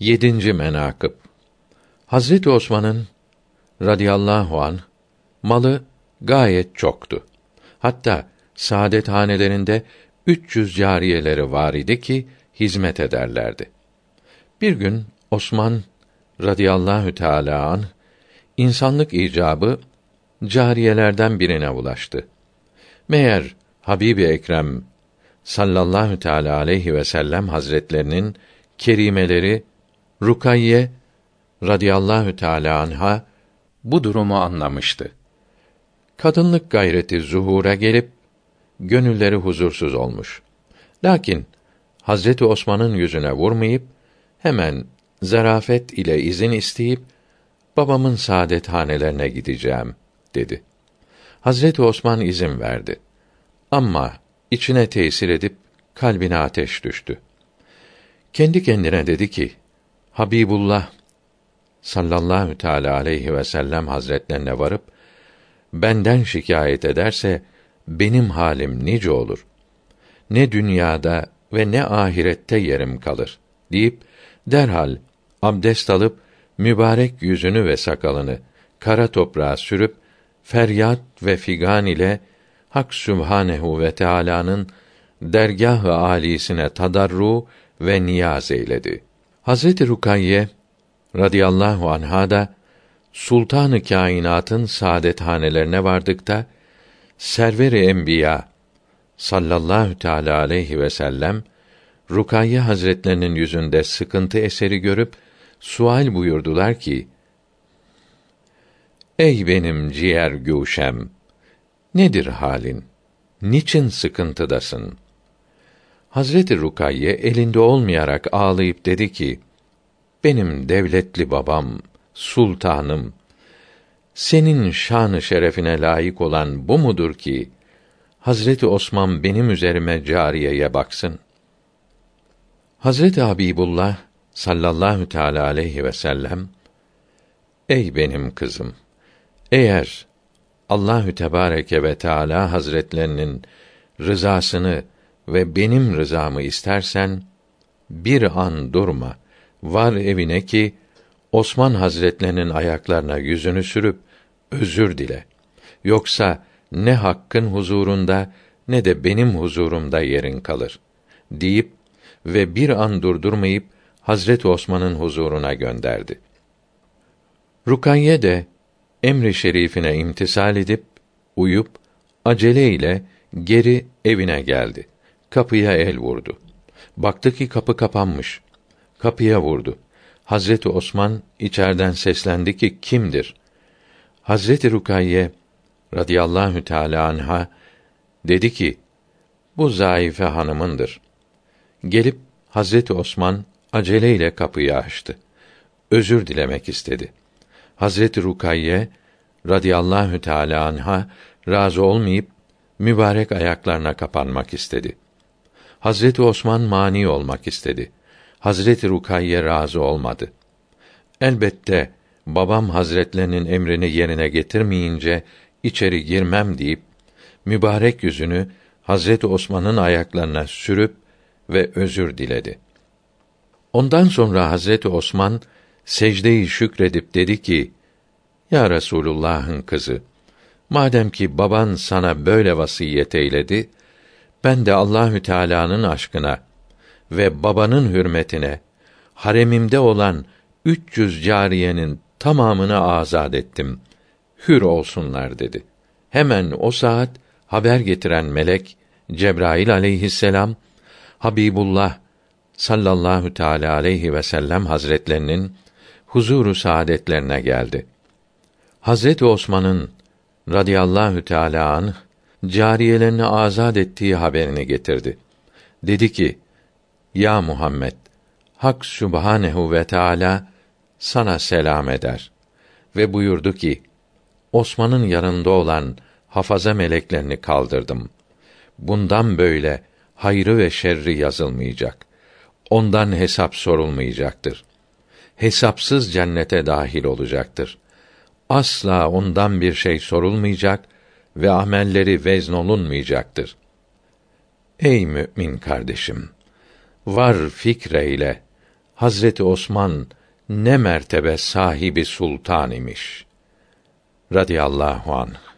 7. menakıb Hazreti Osman'ın radıyallahu an malı gayet çoktu. Hatta saadet hanelerinde 300 cariyeleri var idi ki hizmet ederlerdi. Bir gün Osman radıyallahu teala an insanlık icabı cariyelerden birine ulaştı. Meğer Habibi Ekrem sallallahu teala aleyhi ve sellem hazretlerinin kerimeleri Rukayye radıyallahu teala anha bu durumu anlamıştı. Kadınlık gayreti zuhura gelip gönülleri huzursuz olmuş. Lakin Hazreti Osman'ın yüzüne vurmayıp hemen zarafet ile izin isteyip babamın saadet hanelerine gideceğim dedi. Hazreti Osman izin verdi. Ama içine tesir edip kalbine ateş düştü. Kendi kendine dedi ki: Habibullah sallallahu teala aleyhi ve sellem hazretlerine varıp benden şikayet ederse benim halim nice olur. Ne dünyada ve ne ahirette yerim kalır deyip derhal abdest alıp mübarek yüzünü ve sakalını kara toprağa sürüp feryat ve figan ile Hak Sübhanehu ve Teala'nın dergâh-ı âlisine tadarru ve niyaz eyledi. Hazreti Rukayye radıyallahu anha da sultanı kainatın saadethanelerine vardıkta server-i enbiya sallallahu teala aleyhi ve sellem Rukayye Hazretlerinin yüzünde sıkıntı eseri görüp sual buyurdular ki: Ey benim ciğer güşem, nedir halin? Niçin sıkıntıdasın? Hazreti Rukayye elinde olmayarak ağlayıp dedi ki: Benim devletli babam, sultanım, senin şanı şerefine layık olan bu mudur ki Hazreti Osman benim üzerime cariyeye baksın? Hazreti Habibullah sallallahu teala aleyhi ve sellem Ey benim kızım eğer Allahü Tebareke ve Teala Hazretlerinin rızasını ve benim rızamı istersen bir an durma. Var evine ki Osman Hazretlerinin ayaklarına yüzünü sürüp özür dile. Yoksa ne hakkın huzurunda ne de benim huzurumda yerin kalır deyip ve bir an durdurmayıp Hazret Osman'ın huzuruna gönderdi. Rukayye de emri şerifine imtisal edip uyup acele ile geri evine geldi. Kapıya el vurdu. Baktı ki kapı kapanmış. Kapıya vurdu. Hazreti Osman içerden seslendi ki kimdir? Hazreti Rukayye radıyallahu teala anha dedi ki bu zayıfe hanımındır. Gelip Hazreti Osman aceleyle kapıyı açtı. Özür dilemek istedi. Hazreti Rukayye radıyallahu teala anha razı olmayıp mübarek ayaklarına kapanmak istedi. Hazreti Osman mani olmak istedi. Hazreti Rukayye razı olmadı. Elbette babam hazretlerinin emrini yerine getirmeyince içeri girmem deyip mübarek yüzünü Hazreti Osman'ın ayaklarına sürüp ve özür diledi. Ondan sonra Hazreti Osman secde-i şükredip dedi ki: Ya Resulullah'ın kızı, madem ki baban sana böyle vasiyet eyledi, ben de Allahü Teala'nın aşkına ve babanın hürmetine haremimde olan 300 cariyenin tamamını azad ettim. Hür olsunlar dedi. Hemen o saat haber getiren melek Cebrail aleyhisselam Habibullah sallallahu teala aleyhi ve sellem hazretlerinin huzuru saadetlerine geldi. Hazreti Osman'ın radıyallahu teala anh cariyelerini azad ettiği haberini getirdi. Dedi ki: Ya Muhammed, Hak Sübhanehu ve Teala sana selam eder ve buyurdu ki: Osman'ın yanında olan hafaza meleklerini kaldırdım. Bundan böyle hayrı ve şerri yazılmayacak. Ondan hesap sorulmayacaktır. Hesapsız cennete dahil olacaktır. Asla ondan bir şey sorulmayacak ve amelleri veznolunmayacaktır. Ey mümin kardeşim, var fikreyle Hazreti Osman ne mertebe sahibi sultan imiş. Radiyallahu anh.